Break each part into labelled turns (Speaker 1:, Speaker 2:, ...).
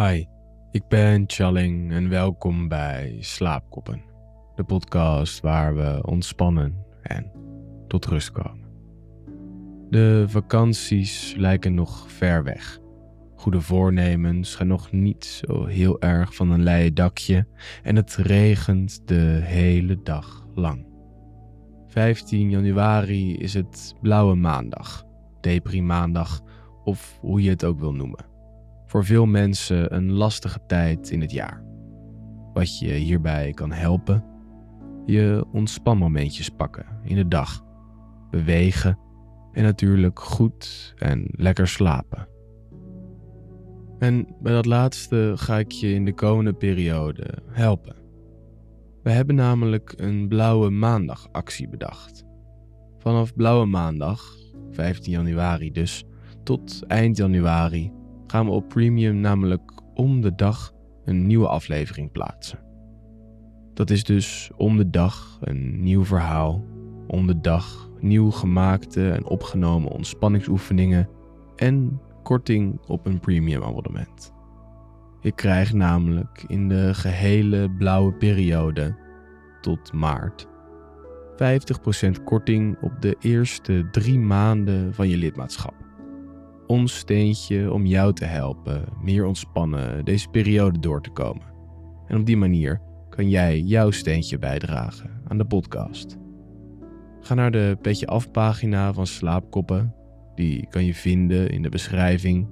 Speaker 1: Hi, ik ben Challing en welkom bij Slaapkoppen, de podcast waar we ontspannen en tot rust komen. De vakanties lijken nog ver weg. Goede voornemens gaan nog niet zo heel erg van een leien dakje en het regent de hele dag lang. 15 januari is het Blauwe Maandag, Depri-maandag of hoe je het ook wil noemen. Voor veel mensen een lastige tijd in het jaar. Wat je hierbij kan helpen, je ontspanmomentjes pakken in de dag, bewegen en natuurlijk goed en lekker slapen. En bij dat laatste ga ik je in de komende periode helpen. We hebben namelijk een Blauwe Maandag actie bedacht. Vanaf Blauwe Maandag, 15 januari dus, tot eind januari gaan we op Premium namelijk om de dag een nieuwe aflevering plaatsen. Dat is dus om de dag een nieuw verhaal, om de dag nieuw gemaakte en opgenomen ontspanningsoefeningen en korting op een premium abonnement. Je krijgt namelijk in de gehele blauwe periode tot maart 50% korting op de eerste drie maanden van je lidmaatschap. Ons steentje om jou te helpen meer ontspannen deze periode door te komen. En op die manier kan jij jouw steentje bijdragen aan de podcast. Ga naar de Petje Af pagina van Slaapkoppen. Die kan je vinden in de beschrijving.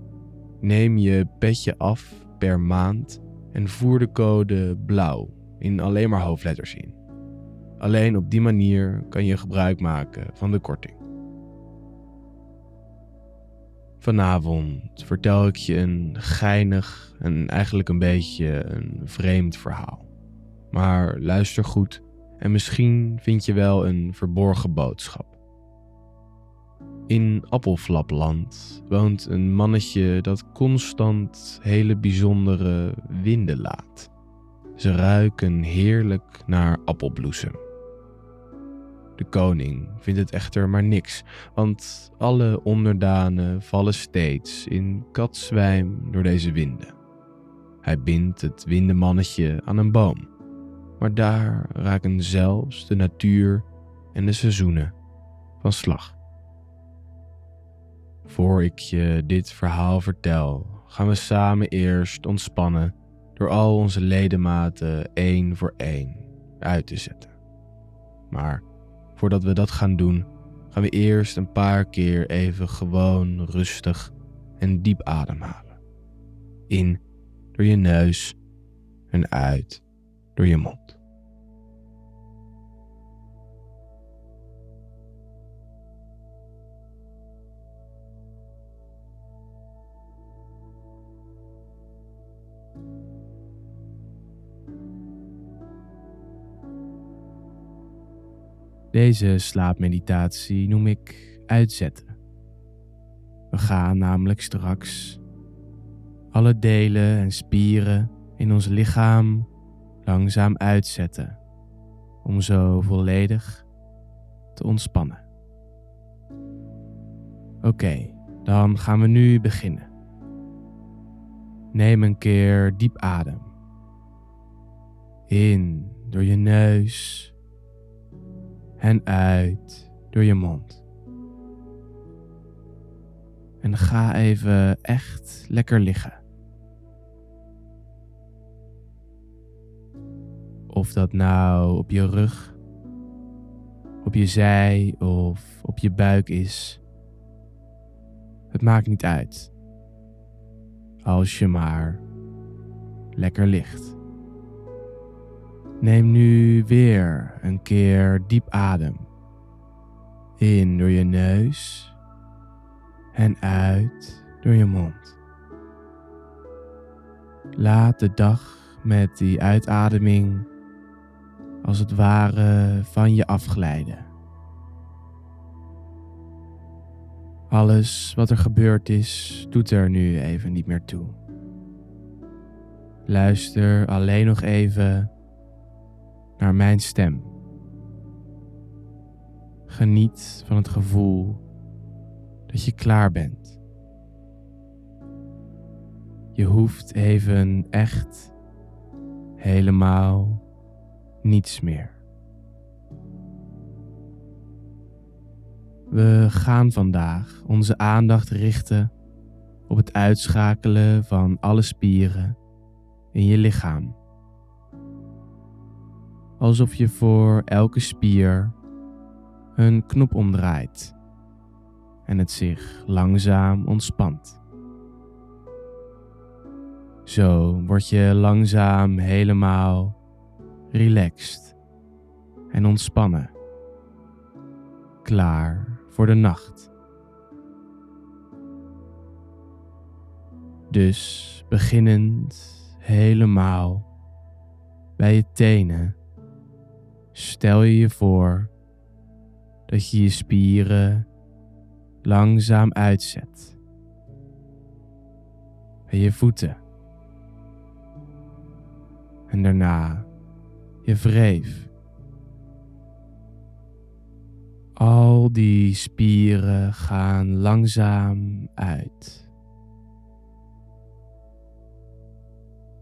Speaker 1: Neem je petje af per maand en voer de code blauw in alleen maar hoofdletters in. Alleen op die manier kan je gebruik maken van de korting. Vanavond vertel ik je een geinig en eigenlijk een beetje een vreemd verhaal. Maar luister goed en misschien vind je wel een verborgen boodschap. In Appelflapland woont een mannetje dat constant hele bijzondere winden laat. Ze ruiken heerlijk naar appelbloesem. De koning vindt het echter maar niks, want alle onderdanen vallen steeds in katzwijm door deze winden. Hij bindt het windemannetje aan een boom, maar daar raken zelfs de natuur en de seizoenen van slag. Voor ik je dit verhaal vertel, gaan we samen eerst ontspannen door al onze ledematen één voor één uit te zetten. Maar voordat we dat gaan doen, gaan we eerst een paar keer even gewoon rustig en diep ademhalen. In door je neus en uit door je mond. Deze slaapmeditatie noem ik uitzetten. We gaan namelijk straks alle delen en spieren in ons lichaam langzaam uitzetten om zo volledig te ontspannen. Oké, dan gaan we nu beginnen. Neem een keer diep adem. In door je neus en uit door je mond. En ga even echt lekker liggen. Of dat nou op je rug, op je zij of op je buik is. Het maakt niet uit. Als je maar lekker ligt. Neem nu weer een keer diep adem. In door je neus en uit door je mond. Laat de dag met die uitademing als het ware van je afglijden. Alles wat er gebeurd is, doet er nu even niet meer toe. Luister alleen nog even naar mijn stem. Geniet van het gevoel dat je klaar bent. Je hoeft even echt helemaal niets meer. We gaan vandaag onze aandacht richten op het uitschakelen van alle spieren in je lichaam. Alsof je voor elke spier een knop omdraait en het zich langzaam ontspant. Zo word je langzaam helemaal relaxed en ontspannen, klaar voor de nacht. Dus beginnend helemaal bij je tenen, stel je je voor dat je je spieren langzaam uitzet. Bij je voeten. En daarna je wreef. Al die spieren gaan langzaam uit.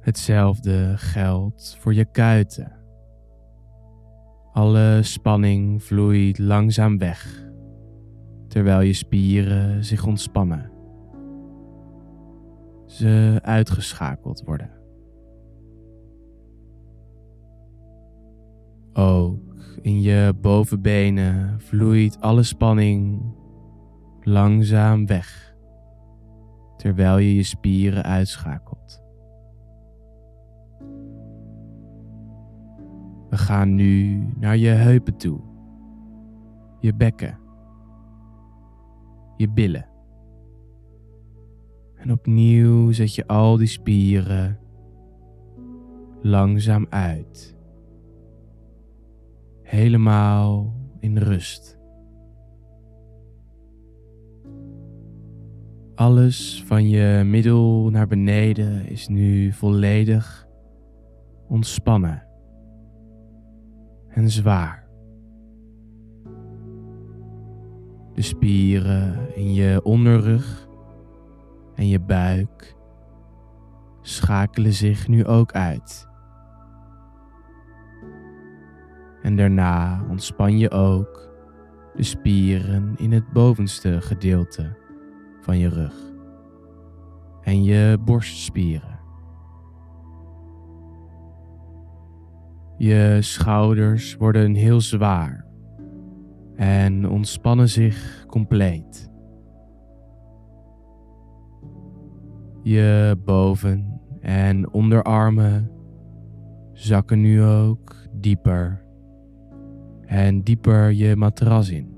Speaker 1: Hetzelfde geldt voor je kuiten. Alle spanning vloeit langzaam weg terwijl je spieren zich ontspannen. Ze uitgeschakeld worden. Ook in je bovenbenen vloeit alle spanning langzaam weg, terwijl je je spieren uitschakelt. We gaan nu naar je heupen toe, je bekken je billen. En opnieuw zet je al die spieren langzaam uit. Helemaal in rust. Alles van je middel naar beneden is nu volledig ontspannen en zwaar. De spieren in je onderrug en je buik schakelen zich nu ook uit. En daarna ontspan je ook de spieren in het bovenste gedeelte van je rug en je borstspieren. Je schouders worden heel zwaar en ontspannen zich compleet. Je boven- en onderarmen zakken nu ook dieper en dieper je matras in,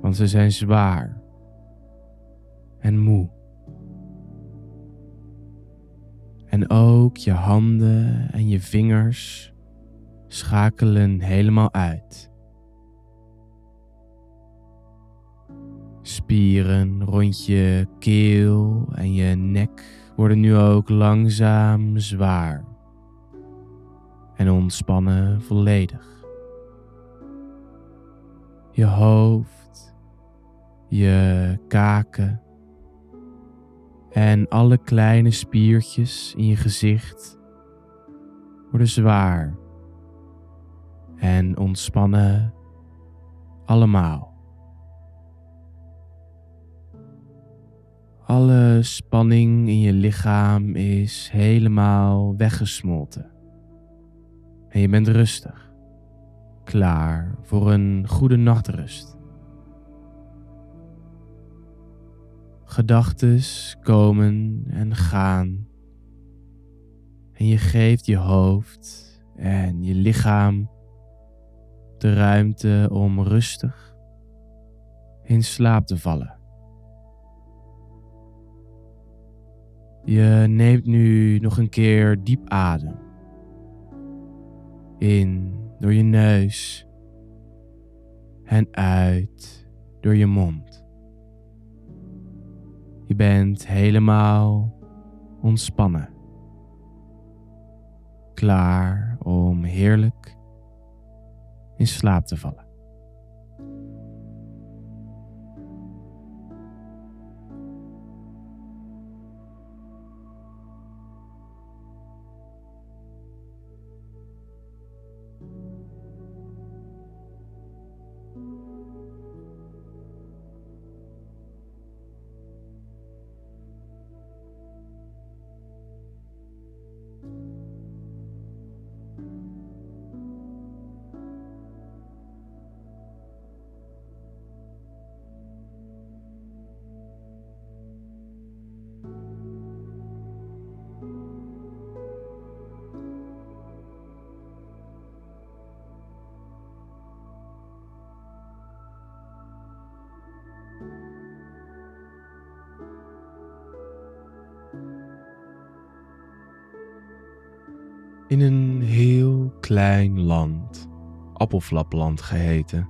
Speaker 1: want ze zijn zwaar en moe. En ook je handen en je vingers schakelen helemaal uit. Spieren rond je keel en je nek worden nu ook langzaam zwaar en ontspannen volledig. Je hoofd, je kaken en alle kleine spiertjes in je gezicht worden zwaar en ontspannen allemaal. Alle spanning in je lichaam is helemaal weggesmolten. En je bent rustig, klaar voor een goede nachtrust. Gedachtes komen en gaan. En je geeft je hoofd en je lichaam de ruimte om rustig in slaap te vallen. Je neemt nu nog een keer diep adem. In door je neus en uit door je mond. Je bent helemaal ontspannen. Klaar om heerlijk in slaap te vallen. In een heel klein land, Appelflapland geheten,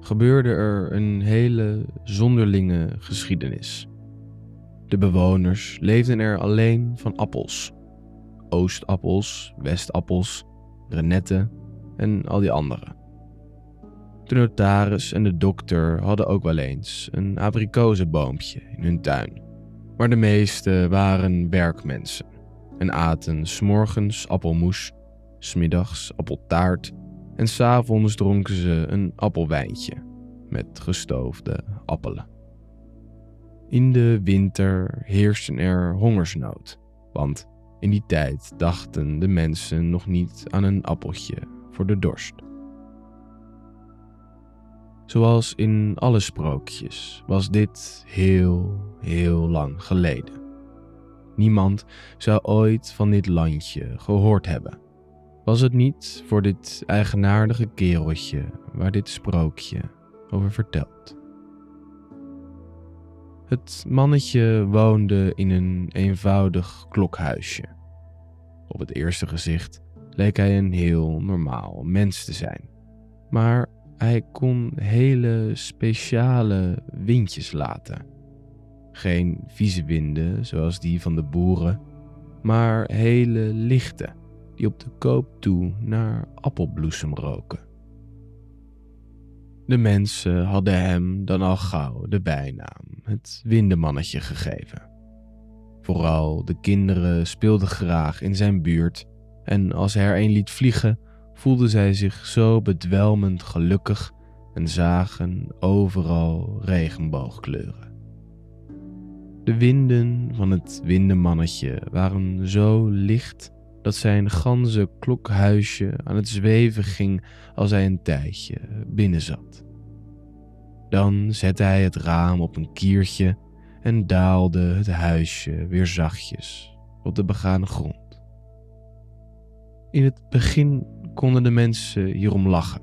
Speaker 1: gebeurde er een hele zonderlinge geschiedenis. De bewoners leefden er alleen van appels. Oostappels, Westappels, Renette en al die andere. De notaris en de dokter hadden ook wel eens een abrikozenboompje in hun tuin. Maar de meeste waren werkmensen en aten s'morgens appelmoes, smiddags appeltaart en s'avonds dronken ze een appelwijntje met gestoofde appelen. In de winter heerste er hongersnood, want in die tijd dachten de mensen nog niet aan een appeltje voor de dorst. Zoals in alle sprookjes was dit heel, heel lang geleden. Niemand zou ooit van dit landje gehoord hebben. Was het niet voor dit eigenaardige kereltje waar dit sprookje over vertelt? Het mannetje woonde in een eenvoudig klokhuisje. Op het eerste gezicht leek hij een heel normaal mens te zijn. Maar hij kon hele speciale windjes laten. Geen vieze winden zoals die van de boeren, maar hele lichte die op de koop toe naar appelbloesem roken. De mensen hadden hem dan al gauw de bijnaam het windemannetje gegeven. Vooral de kinderen speelden graag in zijn buurt en als hij er een liet vliegen, voelden zij zich zo bedwelmend gelukkig en zagen overal regenboogkleuren. De winden van het windemannetje waren zo licht dat zijn ganse klokhuisje aan het zweven ging als hij een tijdje binnen zat. Dan zette hij het raam op een kiertje en daalde het huisje weer zachtjes op de begane grond. In het begin konden de mensen hierom lachen,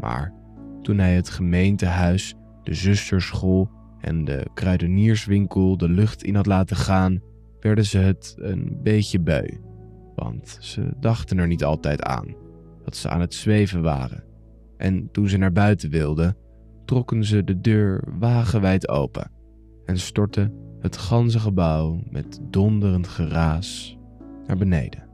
Speaker 1: maar toen hij het gemeentehuis, de zusterschool en de kruidenierswinkel de lucht in had laten gaan, werden ze het een beetje beu, want ze dachten er niet altijd aan dat ze aan het zweven waren. En toen ze naar buiten wilden, trokken ze de deur wagenwijd open en stortten het ganse gebouw met donderend geraas naar beneden.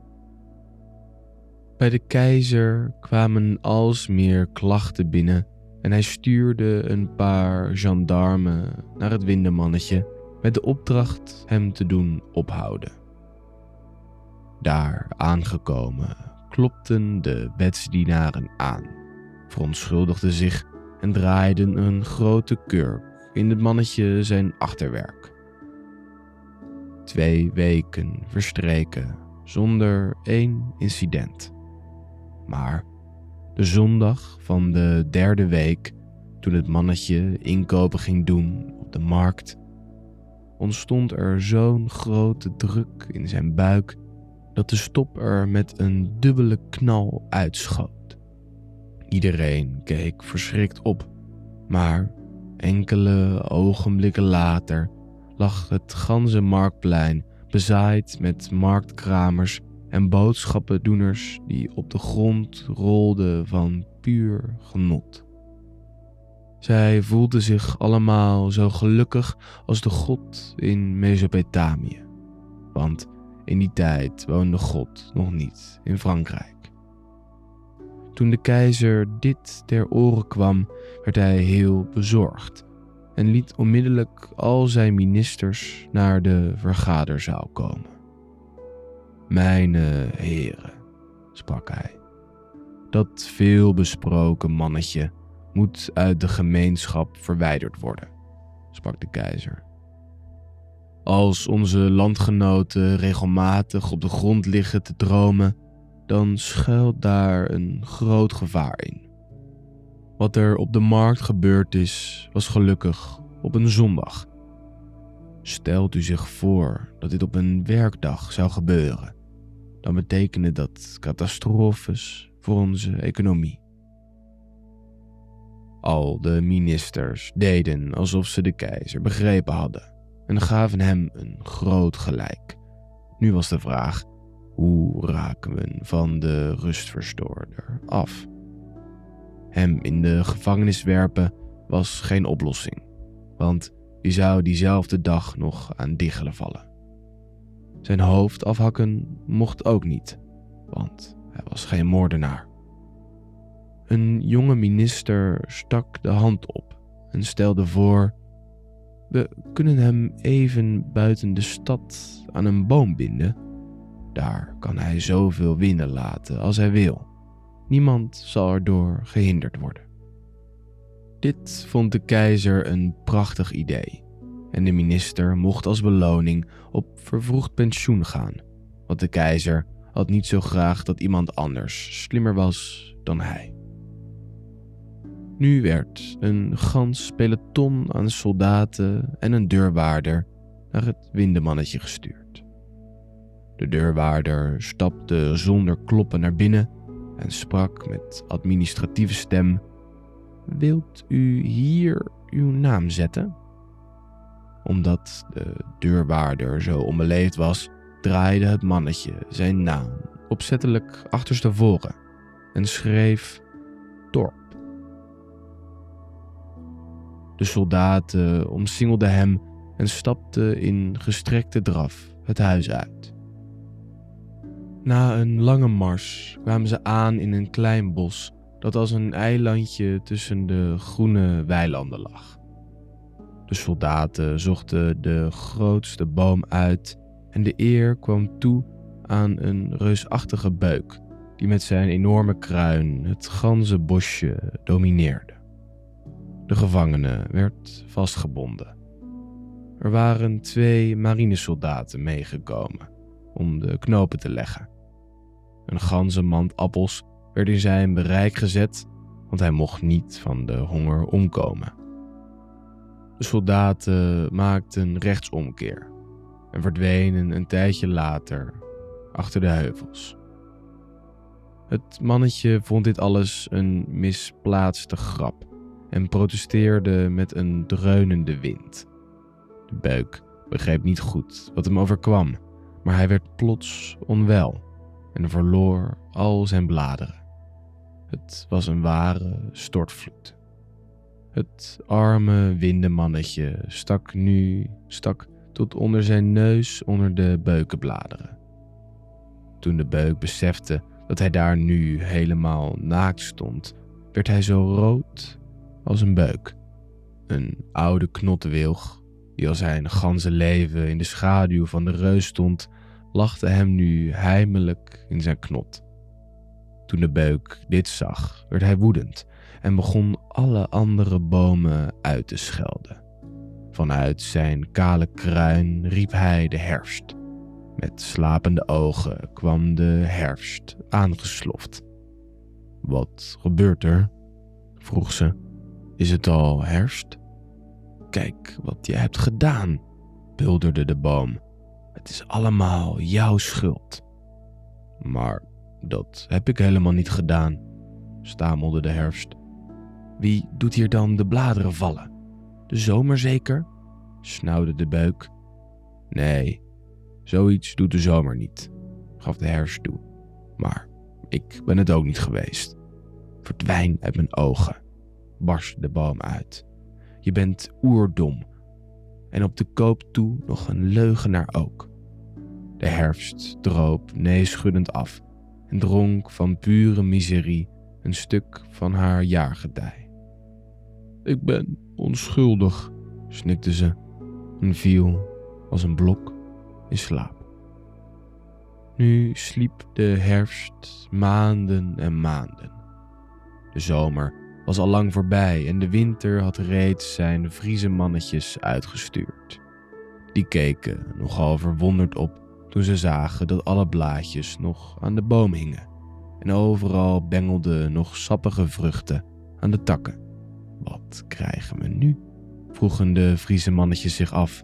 Speaker 1: Bij de keizer kwamen alsmeer klachten binnen en hij stuurde een paar gendarmen naar het windemannetje met de opdracht hem te doen ophouden. Daar aangekomen klopten de wetsdienaren aan, verontschuldigden zich en draaiden een grote kurk in het mannetje zijn achterwerk. Twee weken verstreken zonder één incident. Maar de zondag van de derde week, toen het mannetje inkopen ging doen op de markt, ontstond er zo'n grote druk in zijn buik dat de stop er met een dubbele knal uitschoot. Iedereen keek verschrikt op, maar enkele ogenblikken later lag het ganse marktplein bezaaid met marktkramers en boodschappendoeners die op de grond rolden van puur genot. Zij voelden zich allemaal zo gelukkig als de God in Mesopotamië, want in die tijd woonde God nog niet in Frankrijk. Toen de keizer dit ter oren kwam, werd hij heel bezorgd en liet onmiddellijk al zijn ministers naar de vergaderzaal komen. Mijn heren, sprak hij, dat veelbesproken mannetje moet uit de gemeenschap verwijderd worden, sprak de keizer. Als onze landgenoten regelmatig op de grond liggen te dromen, dan schuilt daar een groot gevaar in. Wat er op de markt gebeurd is, was gelukkig op een zondag. Stelt u zich voor dat dit op een werkdag zou gebeuren dan betekende dat catastrofes voor onze economie. Al de ministers deden alsof ze de keizer begrepen hadden en gaven hem een groot gelijk. Nu was de vraag: Hoe raken we van de rustverstoorder af? Hem in de gevangenis werpen was geen oplossing, want die zou diezelfde dag nog aan diggelen vallen. Zijn hoofd afhakken mocht ook niet, want hij was geen moordenaar. Een jonge minister stak de hand op en stelde voor: We kunnen hem even buiten de stad aan een boom binden. Daar kan hij zoveel winnen laten als hij wil. Niemand zal erdoor gehinderd worden. Dit vond de keizer een prachtig idee en de minister mocht als beloning op vervroegd pensioen gaan, want de keizer had niet zo graag dat iemand anders slimmer was dan hij. Nu werd een gans peloton aan soldaten en een deurwaarder naar het windemannetje gestuurd. De deurwaarder stapte zonder kloppen naar binnen en sprak met administratieve stem: Wilt u hier uw naam zetten? Omdat de deurwaarder zo onbeleefd was, draaide het mannetje zijn naam opzettelijk achterstevoren en schreef Torp. De soldaten omsingelden hem en stapten in gestrekte draf het huis uit. Na een lange mars kwamen ze aan in een klein bos dat als een eilandje tussen de groene weilanden lag. De soldaten zochten de grootste boom uit en de eer kwam toe aan een reusachtige beuk die met zijn enorme kruin het ganse bosje domineerde. De gevangene werd vastgebonden. Er waren twee marinesoldaten meegekomen om de knopen te leggen. Een ganse mand appels werd in zijn bereik gezet, want hij mocht niet van de honger omkomen. De soldaten maakten rechtsomkeer en verdwenen een tijdje later achter de heuvels. Het mannetje vond dit alles een misplaatste grap en protesteerde met een dreunende wind. De buik begreep niet goed wat hem overkwam, maar hij werd plots onwel en verloor al zijn bladeren. Het was een ware stortvloed. Het arme windemannetje stak nu stak tot onder zijn neus onder de beukenbladeren. Toen de beuk besefte dat hij daar nu helemaal naakt stond, werd hij zo rood als een beuk. Een oude knottenwilg, die al zijn ganse leven in de schaduw van de reus stond, lachte hem nu heimelijk in zijn knot. Toen de beuk dit zag, werd hij woedend en begon alle andere bomen uit te schelden. Vanuit zijn kale kruin riep hij de herfst. Met slapende ogen kwam de herfst aangesloft. Wat gebeurt er? vroeg ze. Is het al herfst? Kijk wat je hebt gedaan, bulderde de boom. Het is allemaal jouw schuld. Maar dat heb ik helemaal niet gedaan, stamelde de herfst. Wie doet hier dan de bladeren vallen? De zomer zeker? snauwde de beuk. Nee, zoiets doet de zomer niet, gaf de herfst toe. Maar ik ben het ook niet geweest. Verdwijn uit mijn ogen, barstte de boom uit. Je bent oerdom en op de koop toe nog een leugenaar ook. De herfst droop neeschuddend af en dronk van pure miserie een stuk van haar jaargedij. Ik ben onschuldig, snikte ze en viel als een blok in slaap. Nu sliep de herfst maanden en maanden. De zomer was al lang voorbij en de winter had reeds zijn Friese mannetjes uitgestuurd. Die keken nogal verwonderd op toen ze zagen dat alle blaadjes nog aan de boom hingen en overal bengelden nog sappige vruchten aan de takken. Wat krijgen we nu? vroegen de Friese mannetjes zich af.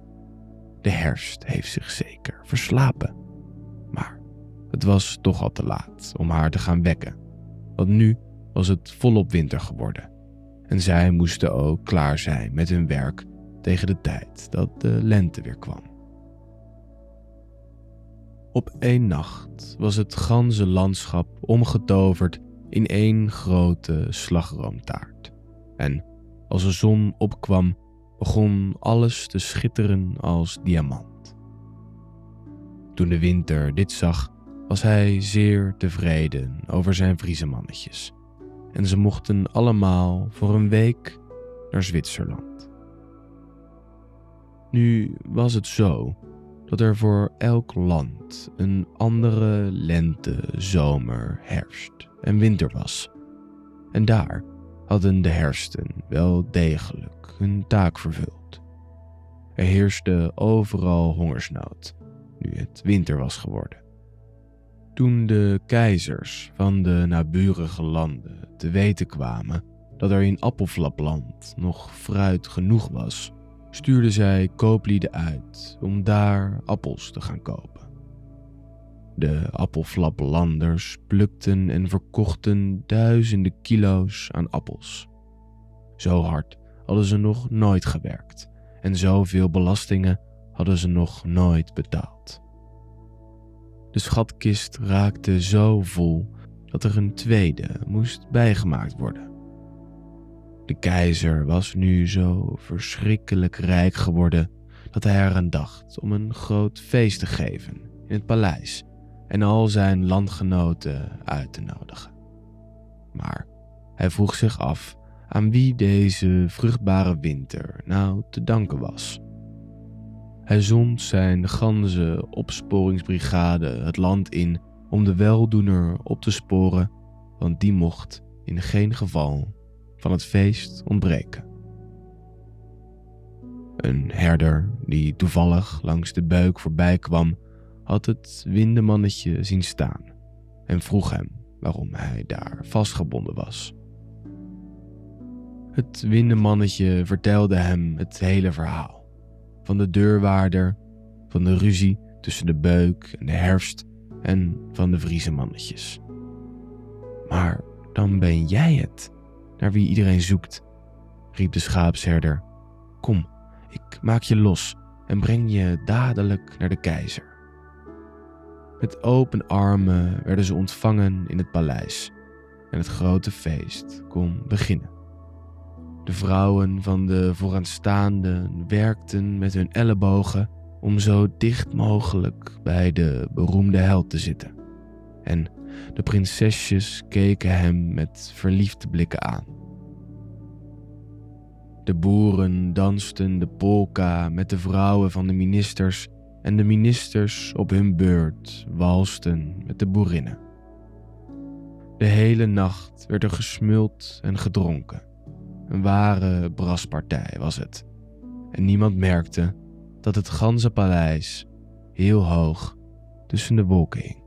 Speaker 1: De herfst heeft zich zeker verslapen. Maar het was toch al te laat om haar te gaan wekken, want nu was het volop winter geworden en zij moesten ook klaar zijn met hun werk tegen de tijd dat de lente weer kwam. Op één nacht was het ganse landschap omgetoverd in één grote slagroomtaart. En als de zon opkwam, begon alles te schitteren als diamant. Toen de winter dit zag, was hij zeer tevreden over zijn Vriesemannetjes. En ze mochten allemaal voor een week naar Zwitserland. Nu was het zo dat er voor elk land een andere lente, zomer, herfst en winter was. En daar hadden de herfsten wel degelijk hun taak vervuld. Er heerste overal hongersnood, nu het winter was geworden. Toen de keizers van de naburige landen te weten kwamen dat er in Appelflapland nog fruit genoeg was, stuurden zij kooplieden uit om daar appels te gaan kopen. De appelflaplanders plukten en verkochten duizenden kilo's aan appels. Zo hard hadden ze nog nooit gewerkt en zoveel belastingen hadden ze nog nooit betaald. De schatkist raakte zo vol dat er een tweede moest bijgemaakt worden. De keizer was nu zo verschrikkelijk rijk geworden dat hij eraan dacht om een groot feest te geven in het paleis en al zijn landgenoten uit te nodigen. Maar hij vroeg zich af aan wie deze vruchtbare winter nou te danken was. Hij zond zijn ganse opsporingsbrigade het land in om de weldoener op te sporen, want die mocht in geen geval van het feest ontbreken. Een herder die toevallig langs de buik voorbij kwam, had het windemannetje zien staan en vroeg hem waarom hij daar vastgebonden was. Het windemannetje vertelde hem het hele verhaal. Van de deurwaarder, van de ruzie tussen de beuk en de herfst en van de vriezenmannetjes. Maar dan ben jij het, naar wie iedereen zoekt, riep de schaapsherder. Kom, ik maak je los en breng je dadelijk naar de keizer. Met open armen werden ze ontvangen in het paleis en het grote feest kon beginnen. De vrouwen van de vooraanstaanden werkten met hun ellebogen om zo dicht mogelijk bij de beroemde held te zitten. En de prinsesjes keken hem met verliefde blikken aan. De boeren dansten de polka met de vrouwen van de ministers en de ministers op hun beurt walsten met de boerinnen. De hele nacht werd er gesmuld en gedronken. Een ware braspartij was het. En niemand merkte dat het ganse paleis heel hoog tussen de wolken hing.